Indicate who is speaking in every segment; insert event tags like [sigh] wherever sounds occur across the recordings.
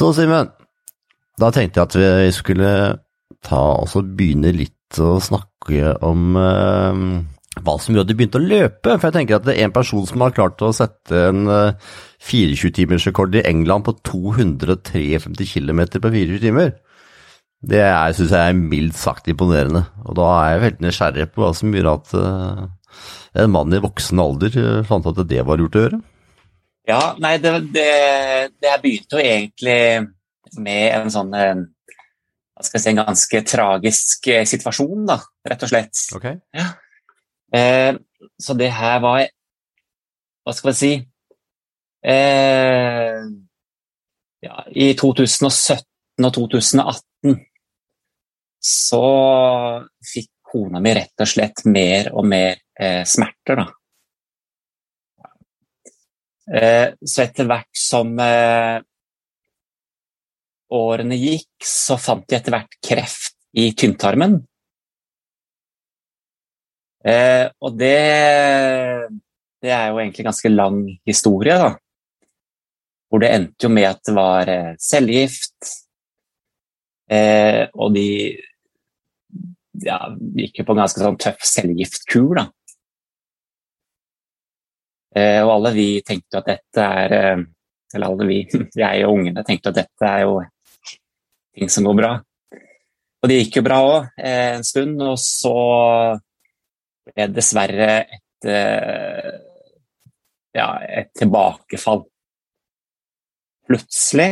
Speaker 1: Så Simen, da tenkte jeg at vi skulle ta og begynne litt å snakke om eh, hva som gjør at de begynte å løpe. For jeg tenker at det er en person som har klart å sette en uh, 24-timersrekord i England på 253 km på 24 timer. Det syns jeg er mildt sagt imponerende. Og da er jeg veldig nysgjerrig på hva som gjør at uh, en mann i voksen alder fant at det var lurt å gjøre.
Speaker 2: Ja, nei, det, det, det begynte jo egentlig med en sånn eh, hva skal jeg si, en ganske tragisk eh, situasjon, da, rett og slett.
Speaker 1: Okay.
Speaker 2: Ja. Eh, så det her var Hva skal vi si eh, ja, I 2017 og 2018 så fikk kona mi rett og slett mer og mer eh, smerter, da. Eh, så etter hvert som årene gikk, så fant de etter hvert kreft i tynntarmen. Eh, og det, det er jo egentlig ganske lang historie, da. Hvor det endte jo med at det var eh, cellegift. Eh, og de ja, gikk jo på en ganske sånn tøff cellegiftkur, da. Eh, og alle vi tenkte at dette er eh, Eller alle vi, [laughs] jeg og ungene tenkte at dette er jo ting som går bra. Og det gikk jo bra òg eh, en stund, og så ble det dessverre et, ja, et tilbakefall plutselig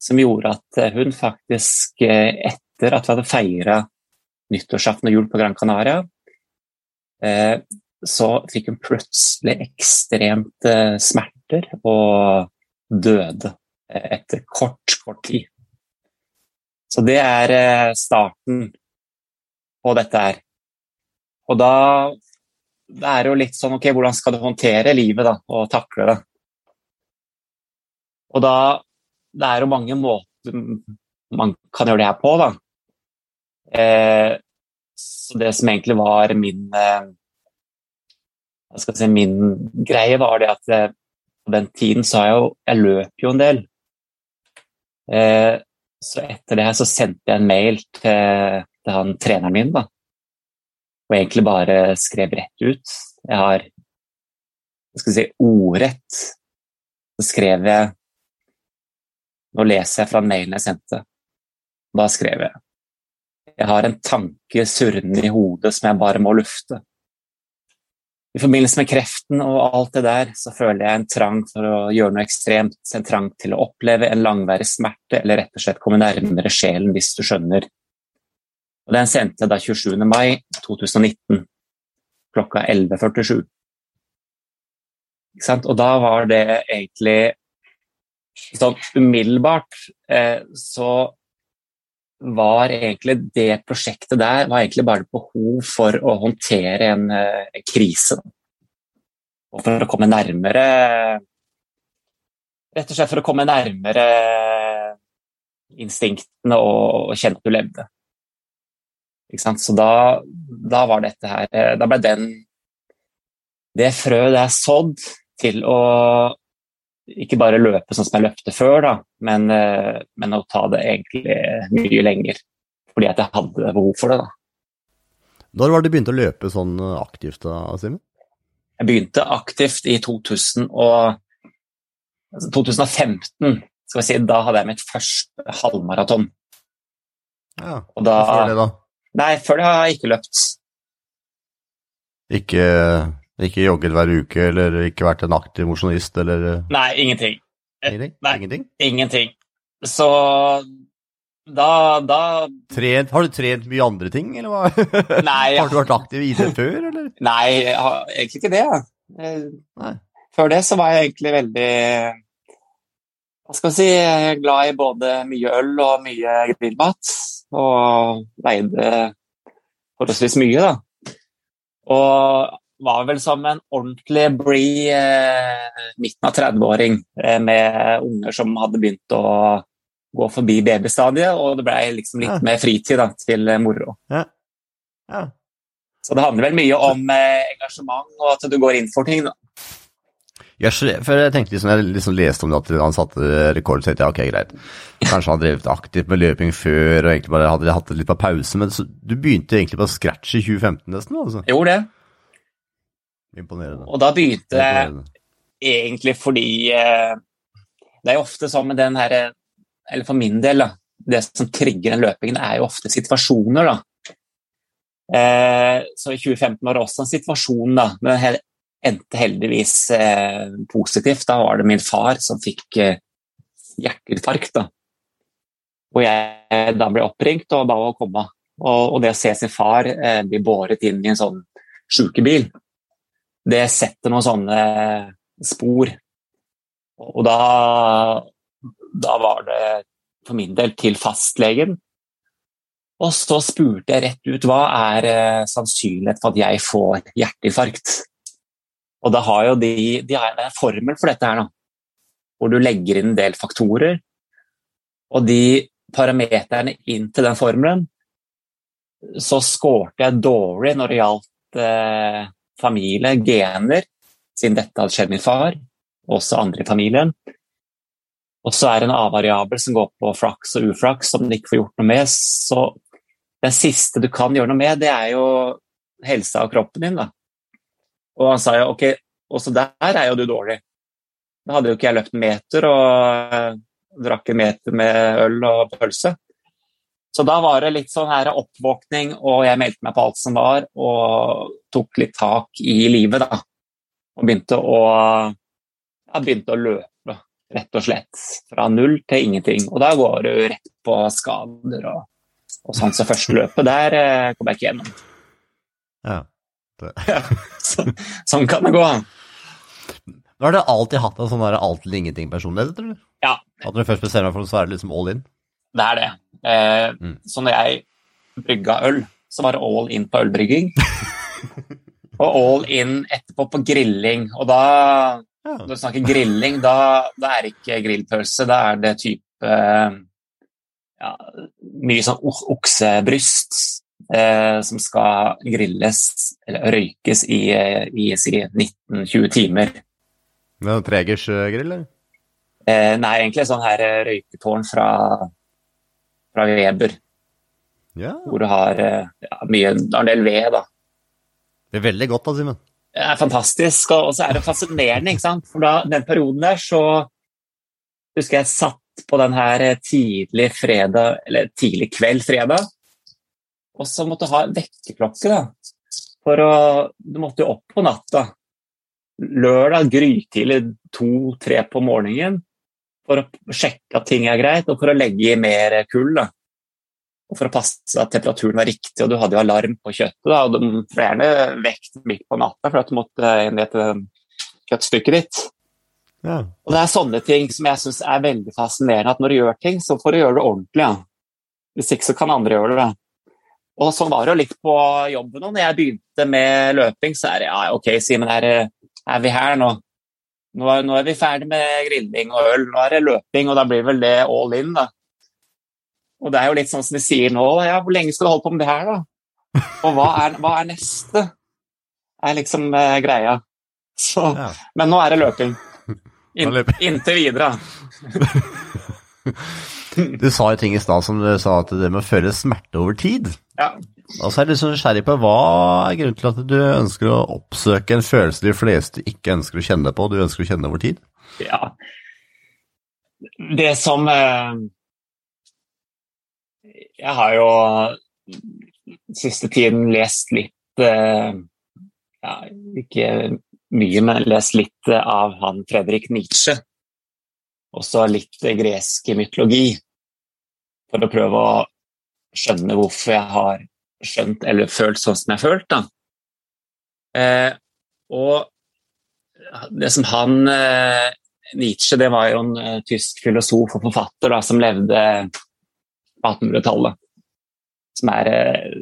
Speaker 2: som gjorde at hun faktisk, etter at vi hadde feira nyttårsaften og jul på Gran Canaria, så fikk hun plutselig ekstremt smerter og døde etter kort, kort tid. Så det er eh, starten på dette her. Og da det er jo litt sånn ok, hvordan skal du håndtere livet da, og takle det? Og da Det er jo mange måter man kan gjøre det her på, da. Eh, så det som egentlig var min eh, si Min greie var det at eh, på den tiden så jeg jo Jeg løp jo en del. Eh, så etter det her så sendte jeg en mail til, til han treneren min, da. Og egentlig bare skrev rett ut. Jeg har jeg skal si ordrett. Så skrev jeg Nå leser jeg fra mailen jeg sendte. Da skrev jeg Jeg har en tanke surrende i hodet som jeg bare må lufte. I forbindelse med kreften og alt det der, så føler jeg en trang for å gjøre noe ekstremt. En trang til å oppleve en langværig smerte, eller rett og slett komme nærmere sjelen, hvis du skjønner. Og Den sendte jeg da 27. mai 2019 klokka 11.47. Og da var det egentlig sånn umiddelbart eh, så var egentlig det prosjektet der var egentlig bare et behov for å håndtere en, en eh, krise. Og for å komme nærmere Rett og slett for å komme nærmere instinktene og, og kjenne at du levde. Så da, da, var dette her eh, Da ble den Det frøet der sådd til å ikke bare løpe sånn som jeg løpte før, da, men, eh, men, å ta det egentlig mye lenger. Fordi at jeg hadde behov for det. da.
Speaker 1: Når var det du begynte å løpe sånn aktivt, da, Simen?
Speaker 2: Jeg begynte aktivt i 2000 og, 2015. skal vi si, Da hadde jeg mitt første halvmaraton.
Speaker 1: Ja, og da, Hvorfor det, da?
Speaker 2: Nei, før det har jeg ikke løpt.
Speaker 1: Ikke ikke jogget hver uke, eller ikke vært en aktiv mosjonist, eller eh?
Speaker 2: Nei, ingenting.
Speaker 1: Ingenting?
Speaker 2: Nei,
Speaker 1: ingenting?
Speaker 2: ingenting. Så da, da
Speaker 1: trent, Har du trent mye andre ting, eller hva? [laughs]
Speaker 2: Nei,
Speaker 1: har du vært aktiv i idrett [laughs] før, eller?
Speaker 2: Nei, jeg har egentlig ikke det. Nei. Før det så var jeg egentlig veldig hva skal vi si, glad i både mye øl og mye grillmat. Og veide forholdsvis mye, da. Og var vel som en ordentlig blid eh, midten av 30-åring eh, med unger som hadde begynt å gå forbi babystadiet, og det ble liksom litt ja. mer fritid da, til eh, moro.
Speaker 1: Ja. Ja.
Speaker 2: Så det handler vel mye om eh, engasjement og at du går inn for ting, da.
Speaker 1: Yes, for jeg tenkte liksom, jeg liksom leste om det at han satte rekord, så tenkte jeg ok, greit. Kanskje han drevet aktivt med løping før og egentlig bare hadde hatt det litt på pause, men så, du begynte egentlig på scratch i 2015 nesten? altså?
Speaker 2: Jo, det.
Speaker 1: Imponerende.
Speaker 2: Og da begynte jeg egentlig fordi eh, det er jo ofte sånn med den her Eller for min del, da. Det som trigger den løpingen, er jo ofte situasjoner, da. Eh, så i 2015 var det også en situasjon, da. Men det endte heldigvis eh, positivt. Da var det min far som fikk eh, hjerteinfarkt, da. Og jeg da ble oppringt og ba å komme. Og, og det å se sin far eh, bli båret inn i en sånn sjukebil, det setter noen sånne spor. Og da, da var det for min del til fastlegen. Og så spurte jeg rett ut hva er eh, sannsynlighet for at jeg får hjerteinfarkt. Og da har jo de, de har en formel for dette her, da. Hvor du legger inn en del faktorer. Og de parameterne inn til den formelen, så skårte jeg dårlig når det gjaldt eh, familie, gener, siden dette hadde skjedd min far, og også andre i familien. Og så er det en A-variabel som går på flaks og uflaks, som du ikke får gjort noe med. Så den siste du kan gjøre noe med, det er jo helsa og kroppen din. da. Og han sa jo ok, også der er jo du dårlig. Da hadde jo ikke jeg løpt en meter og eh, drakk en meter med øl og pølse. Så da var det litt sånn her oppvåkning, og jeg meldte meg på alt som var, og tok litt tak i livet, da. Og begynte å, ja, begynte å løpe, rett og slett. Fra null til ingenting. Og da går du rett på skader og, og sånn. Så første løpet, der eh, kom jeg ikke gjennom.
Speaker 1: Ja.
Speaker 2: Så, sånn kan det gå.
Speaker 1: Har du alltid hatt en sånn der alt eller ingenting-personlighet, tror du?
Speaker 2: Ja.
Speaker 1: At når du først bestemmer deg for å så er det liksom all in?
Speaker 2: Det er det. Eh,
Speaker 1: Mm.
Speaker 2: Så når jeg brygga øl, så var det all in på ølbrygging. [laughs] og all in etterpå på grilling. Og da,
Speaker 1: Ja.
Speaker 2: når du snakker grilling, da, da er det ikke grillpølse, da er det type eh, ja, mye sånn oksebryst eh, som skal grilles, eller røykes i, eh, i si 19-20 timer.
Speaker 1: Med er tregers eh, grill, eller?
Speaker 2: Eh, nei, egentlig sånn her røyketårn fra, fra Weber.
Speaker 1: Ja.
Speaker 2: hvor du har eh, ja, mye, en del ved. da.
Speaker 1: Det er veldig godt da, Simen.
Speaker 2: Det er fantastisk, og så er det fascinerende. ikke sant? For da, den perioden der så husker jeg satt på den her eh, tidlig fredag, eller tidlig kveld fredag, og så måtte du ha vekkerklokke. da. For å, Du måtte jo opp på natta. Lørdag grytidlig to-tre på morgenen for å sjekke at ting er greit, og for å legge i mer kull. da. Og for å passe at temperaturen var riktig, og du hadde jo alarm på kjøttet. Da, og du ble gjerne vekt midt på natta for at du måtte inn i et eh, kjøttstykke ditt.
Speaker 1: Ja.
Speaker 2: Og det er sånne ting som jeg syns er veldig fascinerende. At når du gjør ting, så får du gjøre det ordentlig. Ja. Hvis ikke så kan andre gjøre det. Og sånn var det jo litt på jobben òg. Når jeg begynte med løping, så er det ja, ok, Simen, er, er vi her nå? Nå er, nå er vi ferdig med grilling og øl, nå er det løping, og da blir vel det all in, da. Og det er jo litt sånn som de sier nå, ja, hvor lenge skal du holde på med det her, da? Og hva er, hva er neste? er liksom eh, greia. Så,
Speaker 1: Ja.
Speaker 2: men nå er det løping. In, inntil videre. [laughs]
Speaker 1: Du sa jo ting i stad som du sa at det med å føle smerte over tid.
Speaker 2: Ja.
Speaker 1: Og så er jeg litt nysgjerrig på hva er grunnen til at du ønsker å oppsøke en følelse de fleste ikke ønsker å kjenne på, og du ønsker å kjenne over tid?
Speaker 2: ja. Det som eh, Jeg har jo siste tiden lest litt eh, ja, Ikke mye, men lest litt av han Fredrik Nietzsche. Også litt gresk mytologi. For å prøve å skjønne hvorfor jeg har skjønt eller følt sånn som jeg har følt. Eh, og det som han eh, Nietzsche det var jo en eh, tysk filosof og forfatter da, som levde på 1800-tallet. Som er, eh,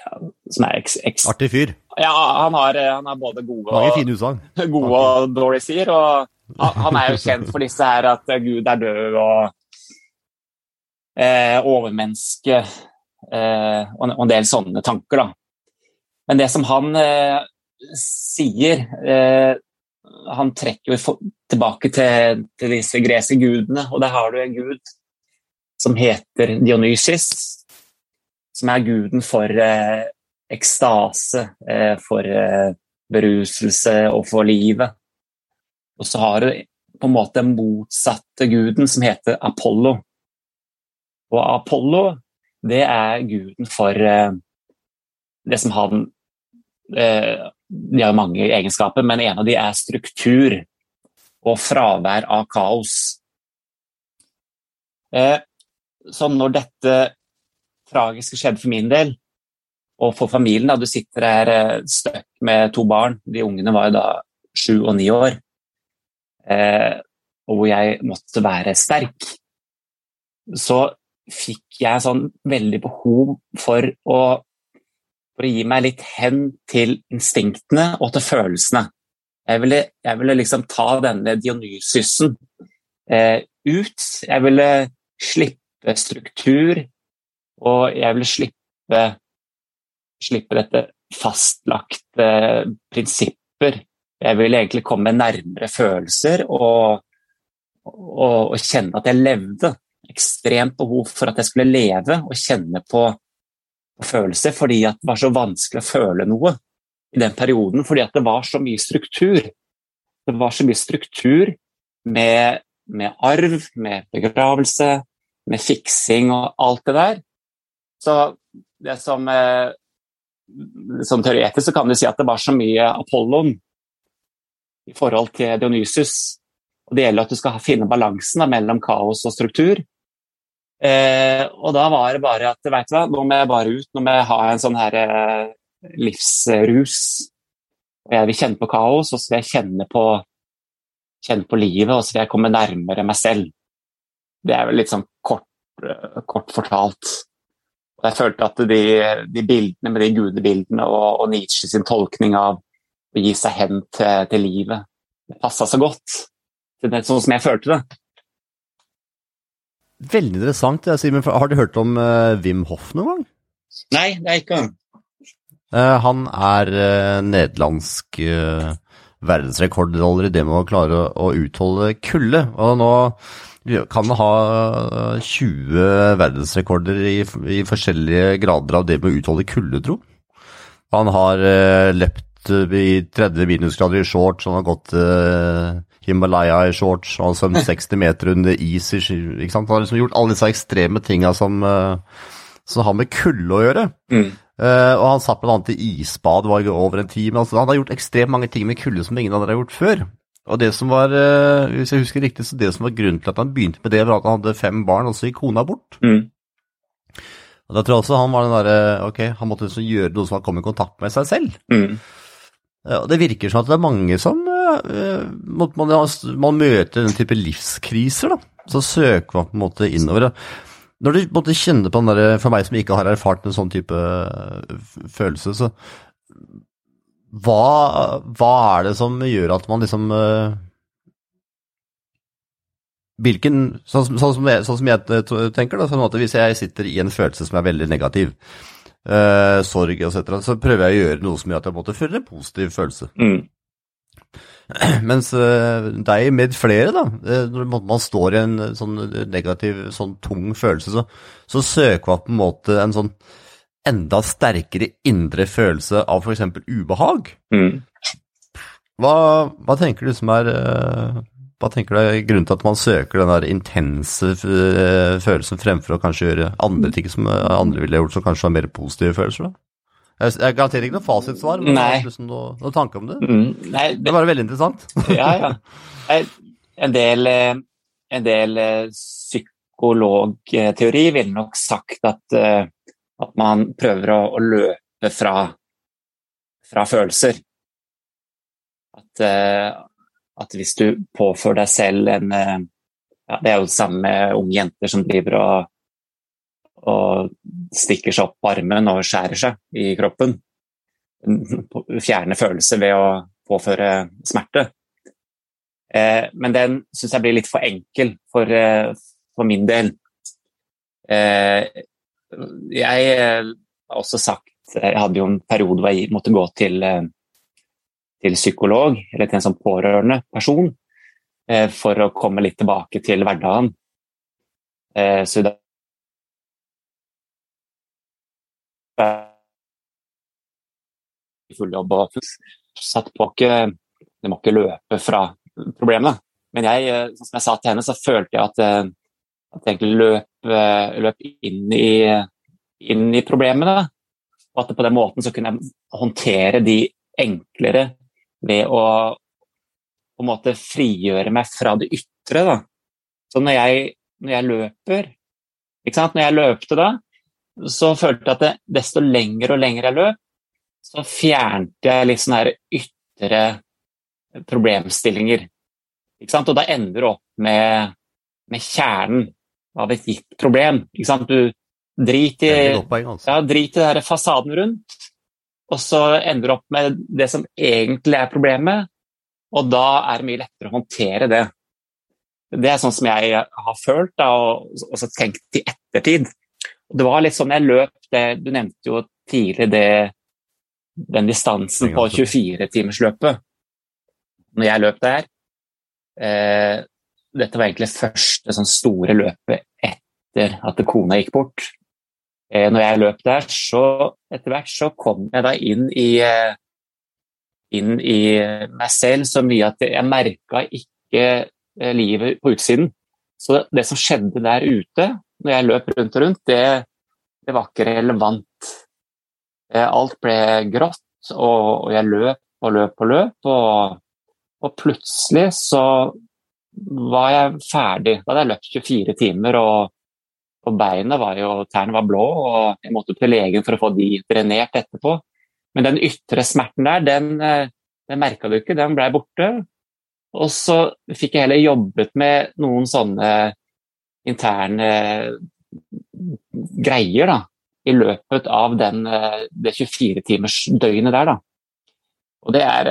Speaker 2: ja, som er eks, eks,
Speaker 1: Artig fyr.
Speaker 2: Ja, han har, eh, han har både gode og,
Speaker 1: fine [laughs]
Speaker 2: gode og dårlige sider. Og han han er jo [laughs] kjent for disse her at eh, Gud er død og eh, overmenneske eh, og, en- del sånne tanker. da. Men det som han eh, sier, eh, han trekker jo tilbake til, disse greske gudene, og der har du en gud som heter Dionysis, som er guden for eh, ekstase, eh, for eh, beruselse og for livet. Og så har du på en måte den motsatte guden, som heter Apollo. Og Apollo, det er guden for eh, det som han eh, De har mange egenskaper, men en av de er struktur og fravær av kaos. Eh, så når dette tragiske skjedde for min del, og for familien da, Du sitter her støkk med to barn, de ungene var jo da sju og ni år, og hvor jeg måtte være sterk, så fikk jeg sånn veldig behov for å, for å gi meg litt hen til instinktene og til følelsene. Jeg ville, jeg ville liksom ta denne Dionysysen eh, ut. Jeg ville slippe struktur, og jeg ville slippe, slippe dette fastlagte prinsipper. Jeg ville egentlig komme nærmere følelser og, og, og kjenne at jeg levde. Ekstremt behov for at jeg skulle leve og kjenne på, på følelser, fordi det var så vanskelig å føle noe i den perioden. Fordi det var så mye struktur. Det var så mye struktur med, med arv, med begravelse, med fiksing og alt det der. Så det som, eh, som teoretisk så kan du si at det var så mye Apollon i forhold til Dionysus. Og Det gjelder at du skal finne balansen mellom kaos og struktur. Eh, og da var det bare at vet du hva, nå må jeg bare ut, nå må jeg ha en sånn her eh, livsrus. Og jeg vil kjenne på kaos, og så vil jeg kjenne på, kjenne på livet, og så vil jeg komme nærmere meg selv. Det er vel litt sånn kort, eh, kort fortalt. Og jeg følte at de, de bildene med de gudebildene og, og Nietzsche sin tolkning av å gi seg hen til, til livet, det passa så godt. Det er sånn som jeg følte det.
Speaker 1: Veldig interessant. Simen, har du hørt om uh, Wim Hoff noen gang?
Speaker 2: Nei, det er ikke han.
Speaker 1: Uh, han er uh, nederlandsk verdensrekordholder i det med å klare å, å utholde kulde. Og nå kan han ha 20 verdensrekorder i, i, forskjellige grader av det med å utholde kulde, tro. Han har løpt i 30 minusgrader i shorts, han har gått Himalaya i shorts, og altså 60 meter under is. Ikke sant? Han har liksom gjort alle disse ekstreme tinga som, uh, som har med kulde å gjøre. Mm. Uh, og han satt bl.a. i isbad var over en time. Altså, han har gjort ekstremt mange ting med kulde som ingen andre har gjort før. Og det som var, uh, hvis jeg husker riktig, så det som var grunnen til at han begynte med det, var at han hadde fem barn, og så gikk kona bort. Mm. Og da tror jeg også han var den derre Ok, han måtte liksom gjøre noe som han kom i kontakt med seg selv. Mm. Og det virker som at det er mange som Eh, man, man, møter den type livskriser, da, så søker man på en måte innover. Når du måtte kjenne på den der, For meg som ikke har erfart en sånn type eh, følelse, så hva, hva er det som gjør at man liksom eh, Hvilken Sånn, sånn, som, jeg, sånn som, jeg, tenker, da, sånn at hvis jeg sitter i en følelse som er veldig negativ, uh, sorg etc., så prøver jeg å gjøre noe som gjør at jeg måtte føle en positiv følelse. Mm. [clears throat] Mens uh, deg med flere, da, eh, når man står i en eh, sånn negativ, sånn tung følelse, så, så søker man på en måte en sånn enda sterkere indre følelse av f.eks. ubehag. Mm. Hva, hva, tenker du som er Hva tenker du er grunnen til at man søker den der intense følelsen fremfor å kanskje gjøre andre ting som andre ville gjort, som kanskje har mer positive følelser? da? Jeg garanterer ikke noe fasitsvar, men Nei. har noe, noen tanke om det? Mm, nei, det, det var veldig interessant. [laughs]
Speaker 2: ja, ja. En del, eh, en del eh, psykologteori ville nok sagt at, eh, at man prøver å, å løpe fra, fra følelser. At, at, hvis du påfører deg selv en ja, Det er jo det samme med unge jenter som driver og og stikker seg opp på armen og skjærer seg i kroppen. Fjerne følelser ved å påføre smerte. Eh, men den syns jeg blir litt for enkel for, eh, for min del. Eh, jeg har også sagt Jeg hadde jo en periode hvor jeg måtte gå til til psykolog, eller til en sånn pårørende person, eh, for å komme litt tilbake til hverdagen. Eh, så det full jobb og satt på ikke Det må ikke løpe fra problemene. Men jeg, eh, som jeg sa til henne, så følte jeg at, eh, at jeg egentlig løp, eh, løp inn, i, inn i problemene. Og at på den måten så kunne jeg håndtere de enklere ved å på en måte frigjøre meg fra det ytre. Da. Så når jeg, når jeg løper Når jeg løpte da, så følte jeg at det, desto lenger og lenger jeg løp, så fjernte jeg litt sånne her ytre problemstillinger. Og da ender du opp med, med kjernen av et gitt problem. Du driter i,
Speaker 1: altså.
Speaker 2: ja, drit i fasaden rundt, og så ender du opp med det som egentlig er problemet, og da er det mye lettere å håndtere det. Det er sånn som jeg har følt da, og også tenkt i ettertid. Det var litt sånn jeg løp det Du nevnte jo tidlig det, den distansen på 24-timersløpet. Når jeg løp der eh, Dette var egentlig første sånn store løpet etter at kona gikk bort. Eh, når jeg løp der, så etter hvert så kom jeg da inn i, eh, inn i meg selv så mye at jeg merka ikke eh, livet på utsiden. Så det som skjedde der ute, når jeg løp rundt og rundt, det, det var ikke relevant. Alt ble grått, og, og jeg løp og løp og løp. Og, og, plutselig så var jeg ferdig. Da hadde jeg løpt 24 timer, og, og beina var jo Tærne var blå, og jeg måtte til legen for å få de drenert etterpå. Men den ytre smerten der, den, den merka du ikke, den blei borte. Og så fikk jeg heller jobbet med noen sånne interne greier da, i løpet av den, det 24-timersdøgnet der. Da. Og det er,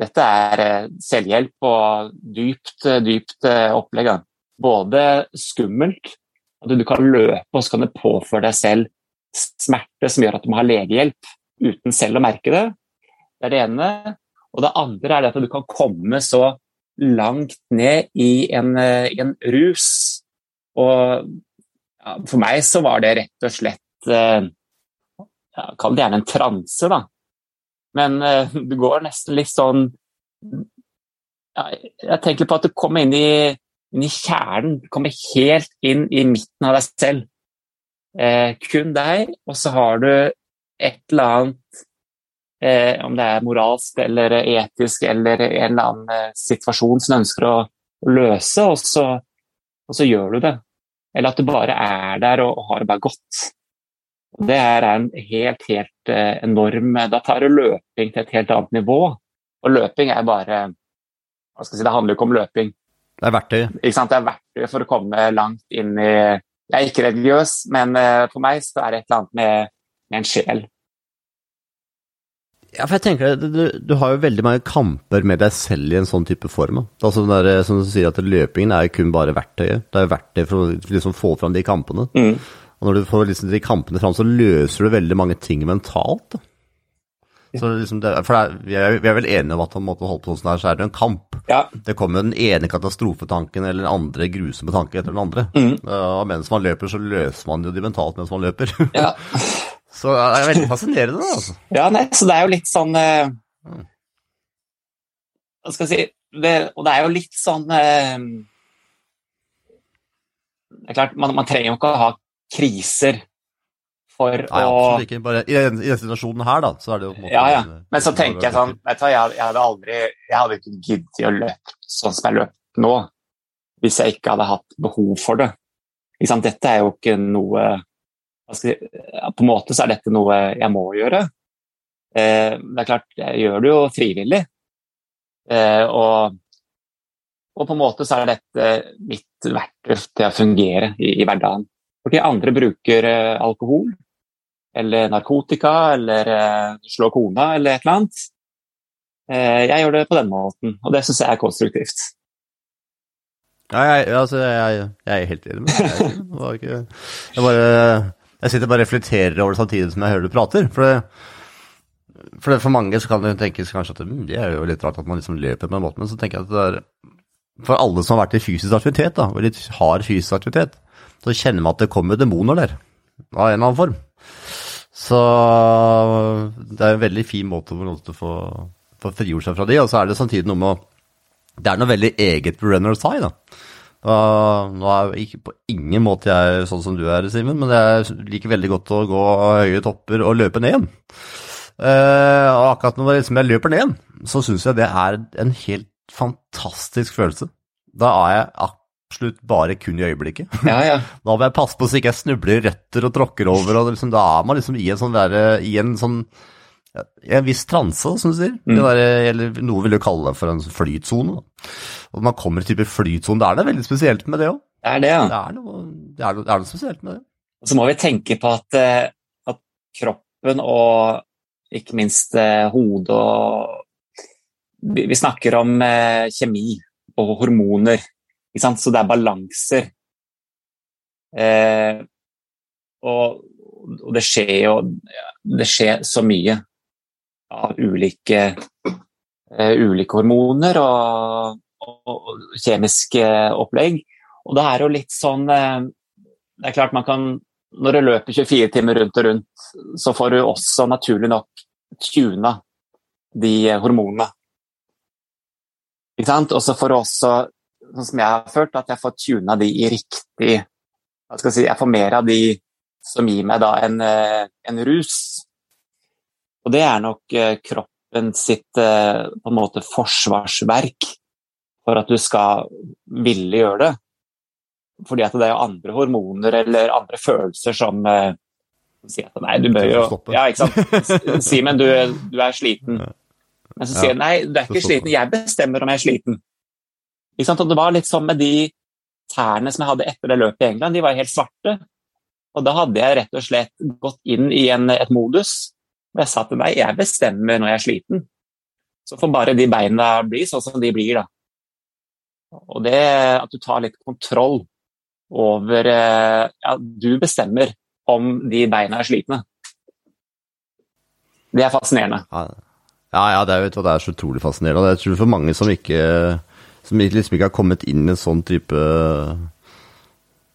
Speaker 2: dette er selvhjelp og dypt, dypt opplegg. Da. Både skummelt, at du kan løpe og så kan det påføre deg selv smerte som gjør at du må ha legehjelp uten selv å merke det. Det er det ene. Og det andre er at du kan komme så langt ned i en, i en rus. Og ja, for meg så var det rett og slett eh, ja, Kall det gjerne en transe, da. Men eh, du går nesten litt sånn ja, Jeg tenker på at du kommer inn i, inn i kjernen. Du kommer helt inn i midten av deg selv. Eh, kun deg, og så har du et eller annet eh, Om det er moralsk eller etisk eller en eller annen eh, situasjon som du ønsker å, å løse, og så, og så, gjør du det. Eller at du bare er der og, og har det bare godt. Det er en helt, helt eh, enorm Da tar du løping til et helt annet nivå. Og løping er bare hva skal jeg si, Det handler jo ikke om løping.
Speaker 1: Det er verktøy.
Speaker 2: Ikke sant? Det er verktøy for å komme langt inn i Jeg er ikke religiøs, men eh, for meg så er det et eller annet med, med en sjel.
Speaker 1: Ja, for jeg tenker, du, du, har jo veldig mange kamper med deg selv i en sånn type form. Altså der, som du sier at Løpingen er jo kun bare verktøyet. Det er verktøy for å liksom få fram de kampene.
Speaker 2: Mm.
Speaker 1: Og når du får liksom de kampene fram, så løser du veldig mange ting mentalt. Da. Så liksom det, for er, vi, er, vi, er, vel enige om at om en måte holde på sånn her, så er det en kamp.
Speaker 2: Ja.
Speaker 1: Det kommer den ene katastrofetanken eller den andre grusomme tanken etter den andre.
Speaker 2: Mm.
Speaker 1: Og mens man løper, så løser man jo de mentalt mens man løper.
Speaker 2: Ja. [laughs]
Speaker 1: så det er veldig fascinerende, da. Altså. [laughs]
Speaker 2: Ja, nei, så det er jo litt sånn eh, Hva skal jeg si det, Og det er jo litt sånn eh, Det er klart, man, man trenger jo ikke å ha kriser for
Speaker 1: Nei,
Speaker 2: å
Speaker 1: absolutt ikke. Bare i, den, i denne situasjonen her, da, så er det jo på en måte
Speaker 2: Ja, ja. Men så tenker jeg sånn vet du hva, jeg, jeg hadde aldri Jeg hadde ikke giddet å løpe sånn som jeg løp nå, hvis jeg ikke hadde hatt behov for det. Dette er jo ikke noe På en måte så er dette noe jeg må gjøre. Eh, det er klart, jeg gjør det jo frivillig. Eh, og, og, på en måte så er dette mitt verktøy til å fungere i, i hverdagen. Fordi andre bruker eh, alkohol eller narkotika eller eh, slår kona eller et eller annet. Eh, jeg gjør det på den måten, og det syns jeg er konstruktivt.
Speaker 1: Ja, jeg, altså, jeg, jeg er helt enig med deg. Ikke, jeg, bare, jeg sitter bare og reflekterer over det samtidig som jeg hører du prater. For det, for, for mange så kan det tenkes kanskje at mm, det er jo litt rart at man liksom løper på en måte, men så tenker jeg at det er for alle som har vært i fysisk aktivitet, da, og litt hard fysisk aktivitet, så kjenner man at det kommer demoner der, av en eller annen form. Så det er en veldig fin måte å få, få frigjort seg fra de, og så er det samtidig noe med å Det er noe veldig eget på runner's high, da. Nå er ikke på ingen måte jeg sånn som du er, Simen, men jeg liker veldig godt å gå høye topper og løpe ned igjen. Uh, og akkurat når liksom jeg løper ned igjen, så syns jeg det er en helt fantastisk følelse. Da er jeg absolutt bare kun i øyeblikket. [laughs]
Speaker 2: Ja, ja. [laughs]
Speaker 1: Da må jeg passe på så ikke jeg snubler i røtter og tråkker over. og liksom, Da er man liksom i en sånn, der, i en sånn en viss transe, som du sier. Mm. Der, eller noe vil du kalle for en flytsone. Og man kommer i type flytsone, da er det veldig spesielt med det òg.
Speaker 2: Det er det, ja.
Speaker 1: Det er, noe, det, er noe, det er noe spesielt med det.
Speaker 2: Og så må vi tenke på at, eh, at kroppen og ikke minst eh, hodet og vi snakker om eh, kjemi og hormoner, så det er balanser. Eh, og, og, det skjer jo Det skjer så mye av ulike, uh, ulike hormoner og, og, og, kjemiske opplegg. Og det er jo litt sånn uh, Det er klart man kan Når du løper 24 timer rundt og rundt, så får du også naturlig nok tuna de hormonene. Og så får du også, sånn som jeg har følt, at jeg får tuna de i riktig Jeg si, jeg får mer av de som gir meg en, eh, en rus. Og det er nok eh, kroppen sitt eh, på en måte forsvarsverk for at du skal ville gjøre det. Fordi at det er jo andre hormoner eller andre følelser som sier at nei, du bør jo Ja, ikke sant. [laughs] Simen, du, du er sliten. Men så sier han nei, du er ikke sliten, jeg bestemmer om jeg er sliten. Og det var litt sånn med de tærne som jeg hadde etter det løpet i England, de var helt svarte. Og da hadde jeg rett og slett gått inn i en, et modus hvor jeg sa til meg jeg bestemmer når jeg er sliten. Så får bare de beina bli sånn som de blir, da. Og det at du tar litt kontroll over eh, Ja, du bestemmer om de beina er slitne. Det er fascinerende.
Speaker 1: Ja, ja, det, er, du, det er så utrolig fascinerende. Jeg tror for mange som ikke som liksom ikke har kommet inn i en sånn type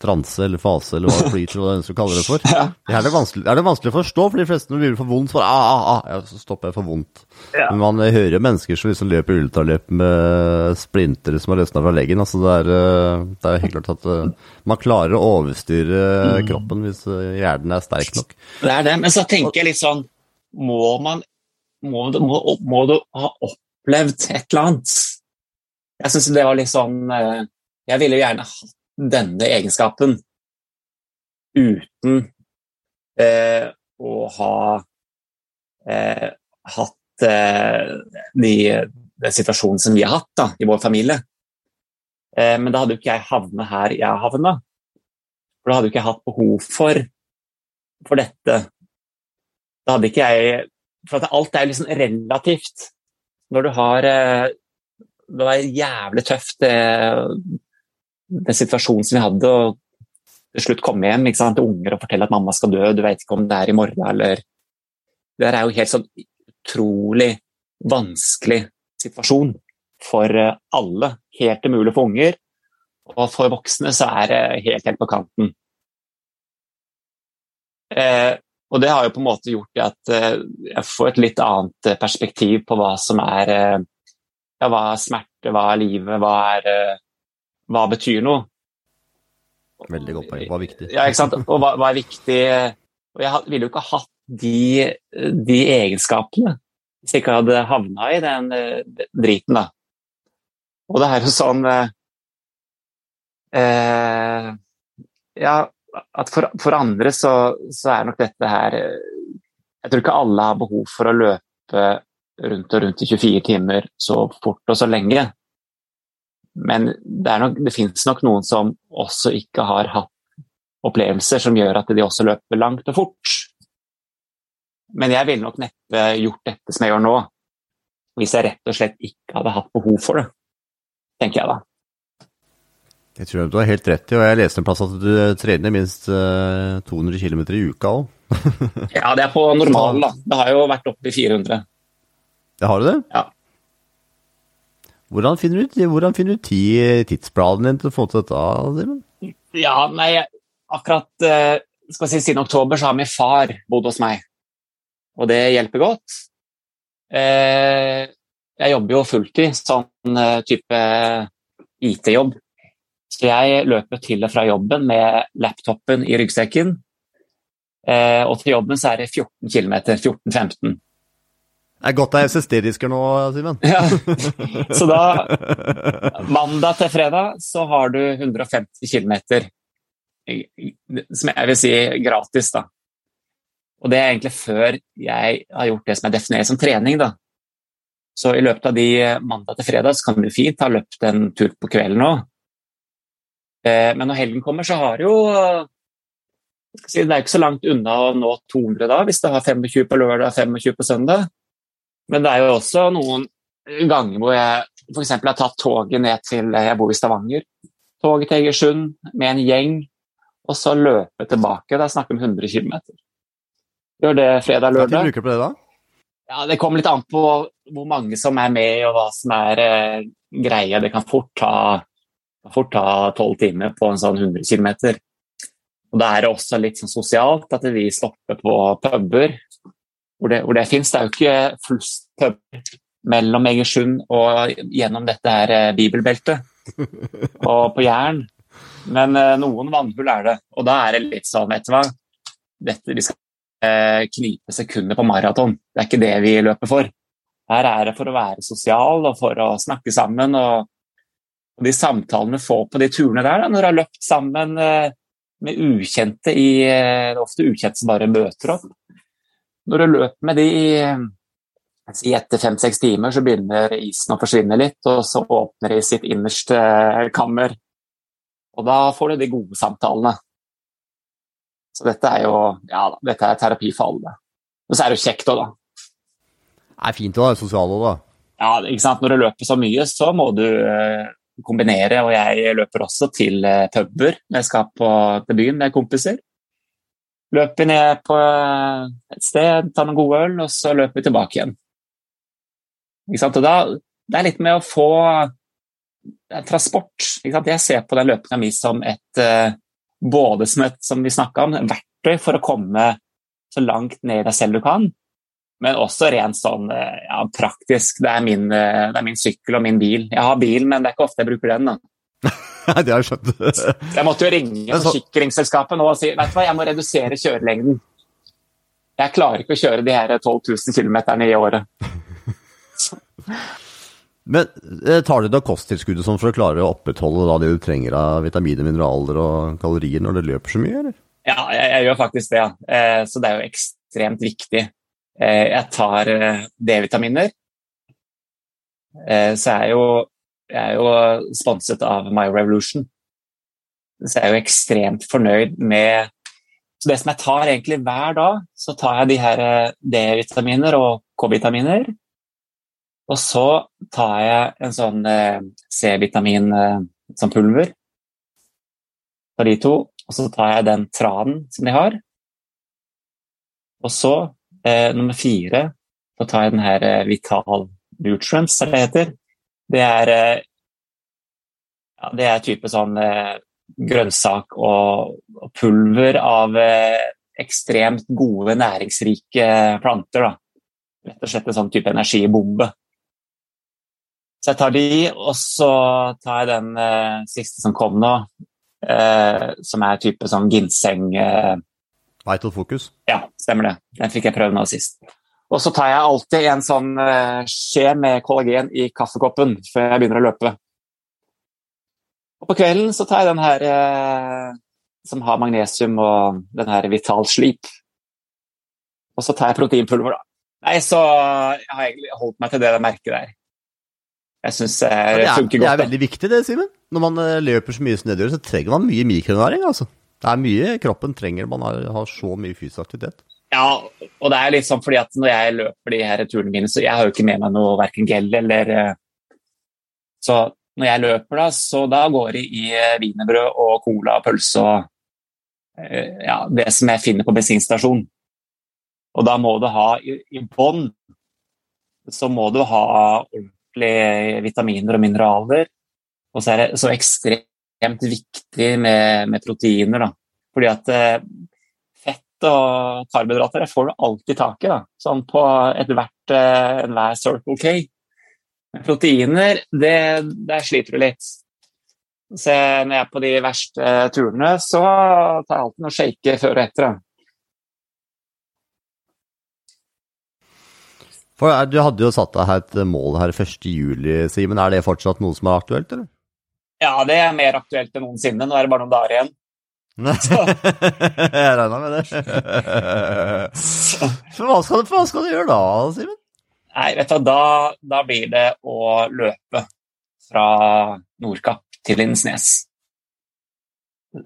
Speaker 1: transe eller fase, eller hva [laughs] flyt, eller hva du skal kalle det for. Ja. Det er det, er det vanskelig å forstå, for de fleste når det blir for vondt, så, ah, ah, ah, ja, så stopper jeg for vondt. Ja. Men man hører mennesker som liksom løper ultraløp med splinter som har løsna fra leggen. altså det er, eh, det er, helt klart at uh, man klarer å overstyre mm. kroppen hvis eh, hjernen er sterk nok.
Speaker 2: Det er det, men så tenker jeg litt sånn Må man må må, må du ha opplevd et eller annet. Jeg syns det var litt sånn eh, Jeg ville jo gjerne hatt denne egenskapen uten eh, å ha eh, hatt eh, de, den situasjonen som vi har hatt da, i vår familie. Eh, men da hadde jo ikke jeg havnet her jeg havna. For da hadde jo ikke jeg hatt behov for, for dette. Da hadde ikke jeg for alt er liksom relativt. Når du har eh, Det var jævlig tøft, det, den situasjonen som vi hadde. og til slutt komme hjem ikke sant, til unger og fortelle at mamma skal dø, du vet ikke om det er i morgen eller Det er jo helt sånn utrolig vanskelig situasjon for eh, alle. Helt umulig for unger. Og for voksne så er det helt, helt på kanten. Eh, og det har jo på en måte gjort at eh, jeg får et litt annet eh, perspektiv på hva som er eh, ja, hva er smerte, hva er livet, hva, er, hva betyr noe?
Speaker 1: Veldig godt poeng. Hva er viktig?
Speaker 2: Ja, ikke sant? Og hva, hva er viktig? Og jeg ville jo ikke hatt de, de, egenskapene hvis jeg ikke hadde havna i den driten, da. Og det er jo sånn eh, Ja, at for, for andre så, så, er nok dette her Jeg tror ikke alle har behov for å løpe rundt og rundt i 24 timer så fort og så lenge. Men det, nok, det finnes nok noen som også ikke har hatt opplevelser som gjør at de også løper langt og fort. Men jeg ville nok neppe gjort dette som jeg gjør nå, hvis jeg rett og slett ikke hadde hatt behov for det, tenker jeg da.
Speaker 1: Jeg tror du har helt rett i, og jeg leste en plass at du trener minst 200 km i uka òg. [laughs]
Speaker 2: ja, det er på normalen, da. Det har jo vært oppe i 400.
Speaker 1: Det har du det?
Speaker 2: Ja.
Speaker 1: Hvordan finner du, hvordan finner du tid, tidsplanen din til å få til dette, Simen?
Speaker 2: Ja, nei, akkurat skal si, siden oktober så har min far bodd hos meg, og det hjelper godt. Jeg jobber jo fulltid, sånn type IT-jobb. Så jeg løper til og fra jobben med laptopen i ryggsekken. Og til jobben så er det 14 km, 14-15.
Speaker 1: Det er godt det er SSD-disker nå, Simen. [laughs]
Speaker 2: Ja. Så da Mandag til fredag så har du 150 km som jeg vil si gratis, da. Og det er egentlig før jeg har gjort det som jeg definerer som trening, da. Så i løpet av de mandag til fredag så kan du fint ha løpt en tur på kvelden òg. Men når helgen kommer, så har jo Det er ikke så langt unna å nå 200 da, hvis du har 25 på lørdag og 25 på søndag. Men det er jo også noen ganger hvor jeg f.eks. har tatt toget ned til Jeg bor i Stavanger. Toget til Egersund med en gjeng, og så løpe tilbake. Da snakker vi om 100 km. Gjør det fredag-lørdag.
Speaker 1: Tid bruker du på det, da?
Speaker 2: Ja, Det kommer litt an på hvor mange som er med, og hva som er eh, greia. Det kan fort ta tolv timer på en sånn 100 km. Og Da er det også litt sånn sosialt at vi stopper på puber hvor det, hvor det finnes. Det er jo ikke flust mellom Egersund og gjennom dette her eh, bibelbeltet og på Jæren. Men eh, noen vannhull er det, og da er det litt sånn, vet du hva dette, Vi skal eh, knipe sekunder på maraton, det er ikke det vi løper for. Her er det for å være sosial og for å snakke sammen. og, og De samtalene du får på de turene der, da, når du har løpt sammen med ukjente i ofte ukjente som bare møter opp. Når du løper med de i etter fem-seks timer, så begynner isen å forsvinne litt, og så åpner de sitt innerste kammer. Og da får du de gode samtalene. Så dette er jo ja, dette er terapi for alle. Og så er det jo kjekt òg, da.
Speaker 1: Det er fint å være sosial òg, da.
Speaker 2: Ja, ikke sant. Når du løper så mye, så må du kombinere. Og jeg løper også til puber når jeg skal på, til byen med kompiser. Løper vi ned på et sted, tar noen gode øl, og så løper vi tilbake igjen. Da, det er litt med å få transport. Jeg ser på den løpinga mi som et både som et som vi om, verktøy for å komme så langt ned i deg selv du kan, men også rent sånn ja, praktisk. Det er, min, det er, min, sykkel og min bil. Jeg har bil, men det er ikke ofte jeg bruker den. da. [laughs] [laughs]
Speaker 1: Nei, det har jeg skjønt.
Speaker 2: jeg måtte jo ringe forsikringsselskapet nå og si vet du hva, jeg må redusere kjørelengden. Jeg klarer ikke å kjøre de her 12 000 km i året. [laughs]
Speaker 1: Men tar du da kosttilskuddet sånn for å klare å opprettholde det du trenger av vitaminer, mineraler og kalorier når det løper så mye, eller?
Speaker 2: Ja, jeg, jeg gjør faktisk det. Ja. Så det er jo ekstremt viktig. Jeg tar D-vitaminer. Så er jo, er jo sponset av My Revolution. Så jeg er jo ekstremt fornøyd med Så det som jeg tar egentlig hver dag, så tar jeg de her D-vitaminer og K-vitaminer. Og så tar jeg en sånn C-vitamin som pulver. Tar de to. Og så tar jeg den tranen som de har. Og så, eh, nummer fire, så tar jeg den her eh, Vital Nutrients, som det heter. Det er, eh, ja, det er type sånn eh, grønnsak og, og, pulver av ekstremt gode, næringsrike planter. Da. Rett og slett en sånn type energibombe. Så jeg tar de, og så tar jeg den eh, siste som kom nå, eh, som er type sånn ginseng eh.
Speaker 1: Vital Focus?
Speaker 2: Ja, stemmer det. Den fikk jeg prøve nå sist. Og så tar jeg alltid en sånn eh, skje med kollagen i kaffekoppen før jeg begynner å løpe. Og på kvelden så tar jeg den her eh, som har magnesium og den her Vital Sleep. Og så tar jeg proteinpulver, da. Nei, så jeg har egentlig holdt meg til det merket der. Jeg syns det,
Speaker 1: det,
Speaker 2: funker godt.
Speaker 1: Det er veldig viktig det, Simen. Når man løper så mye gjør, så trenger man mye mikronæring. altså. Det er mye kroppen trenger. Man har, har, så mye fysisk aktivitet.
Speaker 2: Ja, og det er litt sånn fordi at når jeg løper de her turene mine, så jeg har jo ikke med meg noe verken gel eller Så når jeg løper, da, så da går det i wienerbrød og cola og pølse og ja, det som jeg finner på bensinstasjon. Og da må du ha i, i bånn så må du ha ordentlige vitaminer og mineraler. Og så er det så ekstremt viktig med, med proteiner, da. Fordi at eh, og karbohydrater det får du alltid tak i, da. Sånn på ethvert eh, enhver Circle K. Proteiner, det, der sliter du litt. Så når jeg er på de verste turene, så tar jeg alltid noe shake før og etter. Da.
Speaker 1: For eh, Du hadde jo satt deg et mål her 1.7, Simen. Er det fortsatt noe som er aktuelt, eller?
Speaker 2: Ja, det er mer aktuelt enn noensinne. Nå er det bare noen dager igjen. [laughs]
Speaker 1: jeg regna med det. [laughs] For hva, skal, for hva skal du gjøre da, Simen?
Speaker 2: Nei, vet du, da, da blir det å løpe fra Nordkapp til Lindesnes.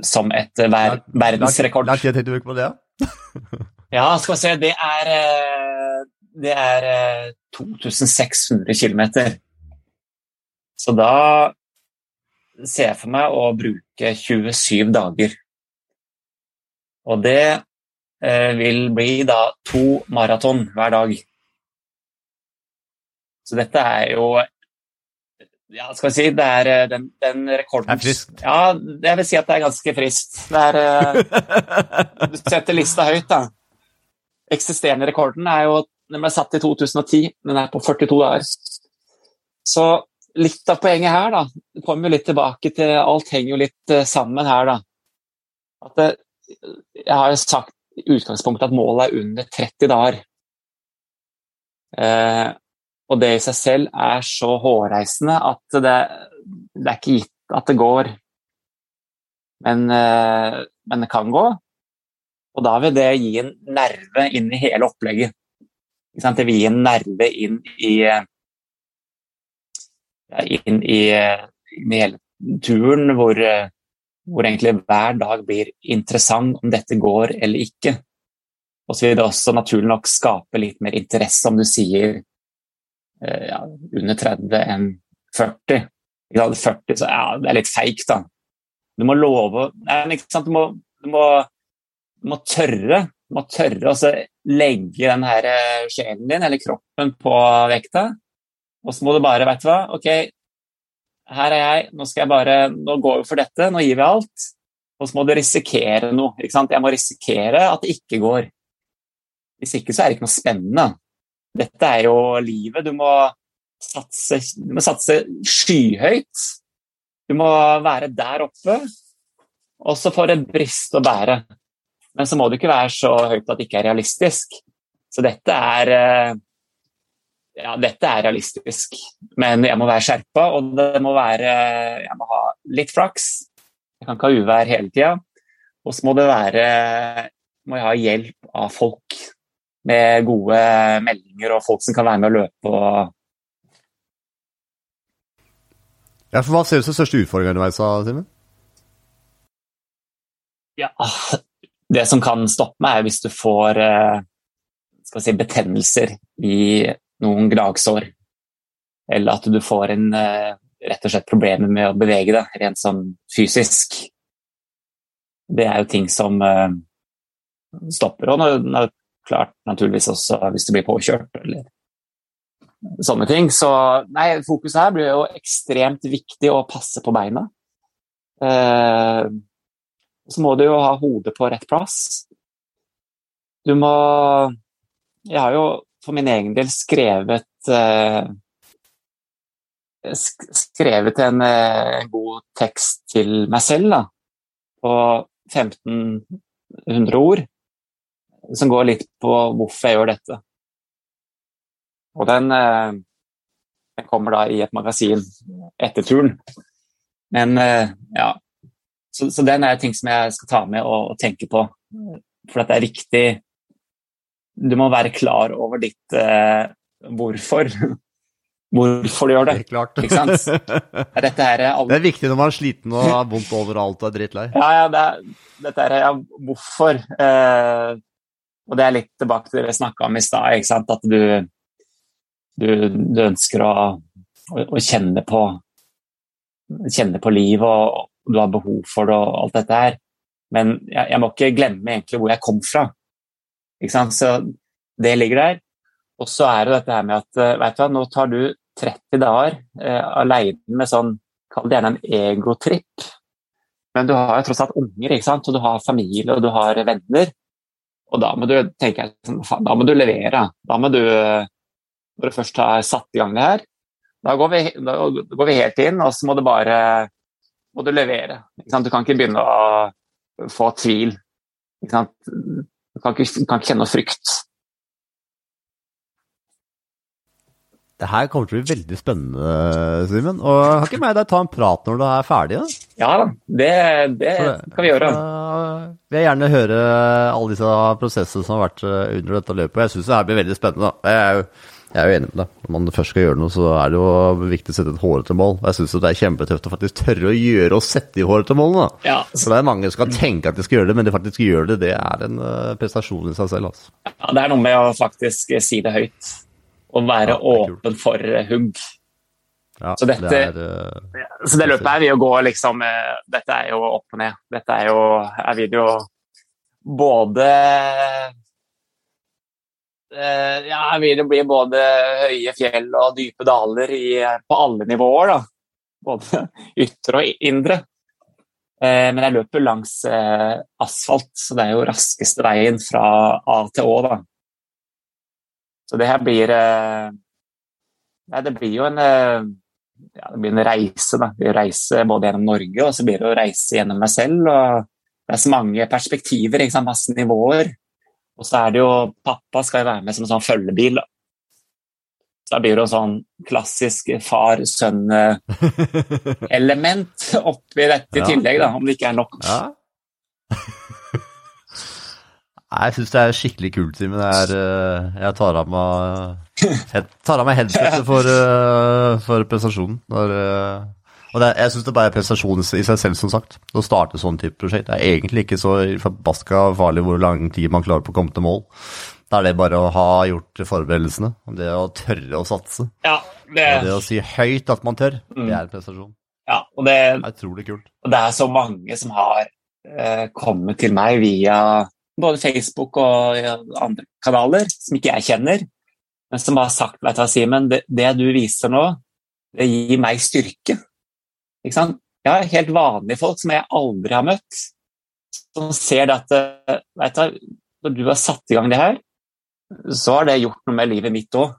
Speaker 2: Som et ver verdensrekord.
Speaker 1: Lang tid du bruke på det? [laughs]
Speaker 2: ja, skal vi se, det er eh, det er 2600 eh, km. Så da ser jeg for meg å bruke 27 dager. Og det eh, vil bli da to maraton hver dag. Så dette er jo ja, skal vi si, det er eh, den, den rekorden
Speaker 1: Det er friskt?
Speaker 2: Ja, jeg vil si at det er ganske friskt. Det er, du setter lista høyt, da. Eksisterende rekorden er jo den ble satt i 2010, den er på 42 dager. Så litt av poenget her, da, kommer jo litt tilbake til Alt henger jo litt sammen her, da. At det, jeg har jo sagt i utgangspunktet at målet er under 30 dager. Eh, og det i seg selv er så hårreisende at det, det er ikke gitt at det går. Men, eh, men det kan gå. Og da vil det gi en nerve inn i hele opplegget. Det vil gi en nerve inn i, inn i, inn i hele turen, hvor, hvor, egentlig hver dag blir interessant om dette går eller ikke. Og så vil det også naturlig nok skape litt mer interesse om du sier eh, ja, under 30 enn 40. 40 så ja, det er litt feigt, da. Du må love nei, du må, du, må, du må tørre må tørre å legge den her eh, sjelen din, eller kroppen, på vekta. Og så må du bare, vet du hva, ok, her er jeg, nå skal jeg bare Nå går vi for dette, nå gir vi alt. Og så må du risikere noe. ikke sant? Jeg må risikere at det ikke går. Hvis ikke så er det ikke noe spennende. Dette er jo livet. Du må satse, du må satse skyhøyt. Du må være der oppe, og så får det brist å bære. Men så må det ikke være så høyt at det ikke er realistisk. Så dette er eh, ja, dette er realistisk, men jeg må være skjerpa, og det må være Jeg må ha litt flaks. Jeg kan ikke ha uvær hele tida. Og så må det være må jeg ha hjelp av folk med gode meldinger og folk som kan være med å løpe og
Speaker 1: Ja, for Hva ser du som største utfordringen underveis, Simen?
Speaker 2: Ja, det som kan stoppe meg, er hvis du får eh, si, betennelser i noen gnagsår. Eller at du får en, eh, rett og slett problemer med å bevege deg rent sånn fysisk. Det er jo ting som uh, stopper. Og når, klart naturligvis også hvis du blir påkjørt eller sånne ting. Så nei, fokuset her blir jo ekstremt viktig å passe på beina. Eh, så må du jo ha hodet på rett plass. Du må Jeg har jo for min egen del skrevet eh, Skrevet en, eh, en, god tekst til meg selv da, på 1500 ord, som går litt på hvorfor jeg gjør dette. Og den, eh, den kommer da i et magasin etter turen. Men ja, så, så, den er ting som jeg skal ta med og, og tenke på. For det er viktig Du må være klar over ditt eh, hvorfor. [laughs] Hvorfor du gjør det.
Speaker 1: Klart.
Speaker 2: Ikke sant? Dette er [laughs] er,
Speaker 1: det er viktig når man er sliten og har vondt overalt og er drittlei.
Speaker 2: Ja, ja, det er, dette er ja, hvorfor. Eh, og det er litt tilbake til det vi snakka om i stad, at du, du, du ønsker å, å, å, kjenne på kjenne på livet og, og du har behov for det og alt dette her. Men jeg, jeg må ikke glemme egentlig hvor jeg kom fra. Ikke sant? Så det ligger der. Og så er det dette her med at eh, vet du hva, nå tar du 30 dager eh, alene med sånn, kall det gjerne en egotripp. Men du har jo tross alt unger, ikke sant? og du har familie og du har venner. Og da må du tenke sånn, da må du levere. Da må du, når du først har satt i gang det her, da går vi, da går vi helt inn, og så må du bare må du levere. Du kan ikke begynne å få tvil. Du kan ikke, kan ikke kjenne noe frykt.
Speaker 1: Det her kommer til å bli veldig spennende, Simen. Og Kan ikke meg deg ta en prat når du er ferdig? da?
Speaker 2: Ja da, det, det, kan vi gjøre.
Speaker 1: Uh, vil gjerne høre alle disse prosessene som har vært eh, under dette løpet. Jeg syns det her blir veldig spennende. da. Jeg er, jo, jeg er jo enig med deg. Når man først skal gjøre noe, så er det jo viktig å sette et hårete mål. Jeg syns det er kjempetøft å faktisk tørre å gjøre og sette de hårete målene.
Speaker 2: Ja.
Speaker 1: Så det er mange som skal tenke at de skal gjøre det, men de faktisk gjør det. Det er en uh, prestasjon i seg selv. altså.
Speaker 2: Ja, det er noe med å faktisk si det høyt å være ja, åpen for hugg.
Speaker 1: Ja,
Speaker 2: så, dette, det er, uh, så det løpet her vil jo gå liksom Dette er jo opp og ned. Dette er jo Jeg vil jo både Ja, jeg vil jo bli både høye fjell og dype daler i, på alle nivåer, da. Både [laughs] ytre og indre. Uh, men jeg løper langs asfalt, så det er jo raskeste veien fra A til Å, da. Så det her blir ja, Det blir jo en, ja, det blir en reise. Da. Det blir både gjennom Norge og så blir det å reise gjennom meg selv. og Det er så mange perspektiver, ikke sant? masse nivåer. Og så er det jo Pappa skal jo være med som en sånn følgebil. Da. Så da blir det jo sånn klassisk far-sønn-element [laughs] oppi dette i tillegg, da, om det ikke er nok.
Speaker 1: Ja. Jeg syns det er skikkelig kult, Simen. Eh, jeg tar av meg, jeg tar av meg headsetet [laughs] for, eh, for prestasjonen. Når, eh, og det, jeg syns det bare er prestasjon i seg selv, som sagt. Å starte sånn type prosjekt. Det er egentlig ikke så forbaska farlig hvor lang tid man klarer på å komme til mål. Da er det bare å ha gjort forberedelsene. Det å tørre å satse.
Speaker 2: Ja, det...
Speaker 1: Og det å si høyt at man tør, mm. det er en prestasjon.
Speaker 2: Ja, og det,
Speaker 1: det er utrolig kult.
Speaker 2: Og det er så mange som har eh, kommet til meg via både Facebook og andre kanaler som ikke jeg kjenner, men som har sagt vet du hva, Simen, det, det, du viser nå, det gir meg styrke. Ikke sant? Jeg har helt vanlige folk som jeg aldri har møtt, som ser at vet du, når du har satt i gang det her, så har det gjort noe med livet mitt òg.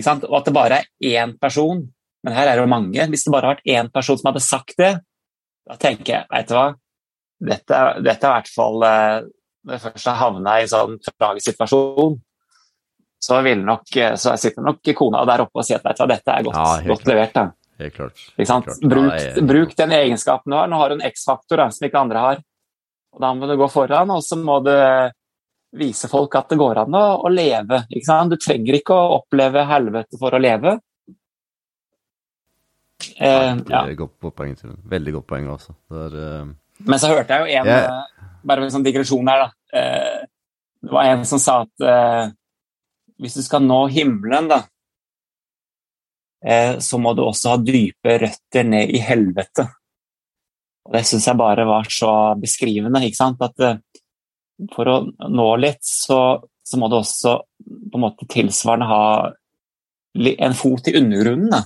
Speaker 2: Og at det bare er én person, men her er det jo mange. Hvis det bare har vært én person som hadde sagt det, da tenker jeg, vet du hva, dette, dette er i hvert fall eh, Når jeg først har havna i en sånn tragisk situasjon, så, nok, eh, så sitter nok kona der oppe og sier at dette er godt, ja, godt levert. Da.
Speaker 1: Helt klart.
Speaker 2: klart. Bruk, ja, bruk, den egenskapen du har. Nå har du en X-faktor som ikke andre har. Og Da må du gå foran, og så må du vise folk at det går an å, å leve. Du trenger ikke å oppleve helvete for å leve.
Speaker 1: Eh, ja. Godt poeng, Veldig godt poeng, altså. Det er, uh...
Speaker 2: Men så hørte jeg jo en yeah. Bare en sånn digresjon her, da. Eh, det var en som sa at eh, hvis du skal nå himmelen, da, eh, så må du også ha dype røtter ned i helvete. Og Det syns jeg bare var så beskrivende. ikke sant? At for å nå litt, så, så må du også på en måte tilsvarende ha en fot i undergrunnen. Da.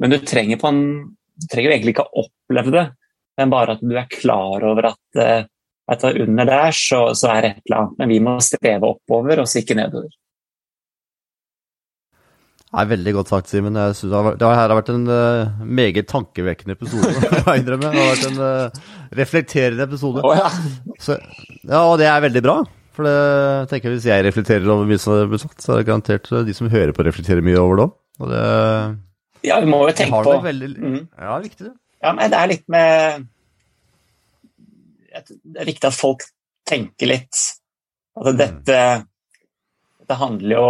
Speaker 2: Men du trenger, på en, du trenger egentlig ikke ha oppleve det men bare at du er klar over at, eh, at under der så, så, er et eller annet. Men vi må streve oppover og ikke nedover.
Speaker 1: Det er Veldig godt sagt, Simen. Det har vært en uh, meget tankevekkende episode. [laughs] jeg innrømme. Det har vært en uh, reflekterende episode.
Speaker 2: Oh, ja.
Speaker 1: Så, ja, og det er veldig bra. For det tenker jeg Hvis jeg reflekterer over mye som blir sagt, så er det garantert de som hører på, reflekterer mye over det òg.
Speaker 2: Ja, vi må jo tenke på
Speaker 1: veldig, mm. Ja, viktig det.
Speaker 2: Ja, men det er litt med Det er viktig at folk tenker litt. Altså dette, Det handler jo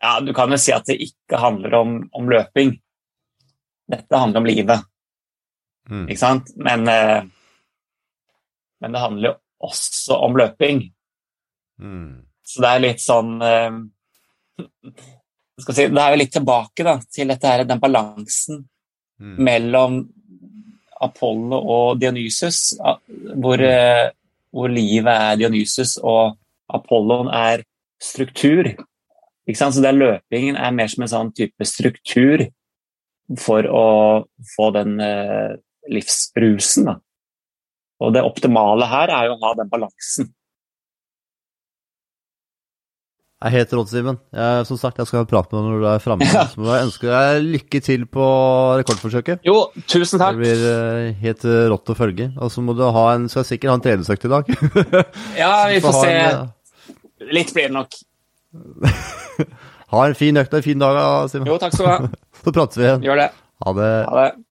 Speaker 2: Ja, du kan jo si at det ikke handler om, om løping. Dette handler om livet. Mm. Ikke sant? Men, eh, men, det handler jo også om løping. Mm. Så det er litt sånn skal si, Det er jo litt tilbake da, til dette her, den balansen mm. mellom Apollo og Dionysus, hvor, mm. hvor, livet er Dionysus og Apollon er struktur. Så den løpingen er mer som en sånn type struktur for å få den eh, livsbrusen. Da. Og det optimale her er jo å ha den balansen.
Speaker 1: Jeg heter Odd Simen. Som sagt, jeg skal prate med deg når du er framme. [laughs] Ja. Så jeg ønsker deg lykke til på rekordforsøket.
Speaker 2: Jo, tusen takk.
Speaker 1: Det blir uh, helt rått å følge. Og så må du ha en, skal sikkert ha en treningsøkt i dag.
Speaker 2: ja, vi [laughs] får se. En, Litt blir det nok.
Speaker 1: Ha en fin økt og en fin dag, Simen.
Speaker 2: Jo, takk skal du ha. [laughs]
Speaker 1: så prates vi igjen.
Speaker 2: Gjør det.
Speaker 1: Ha det.
Speaker 2: Ha det.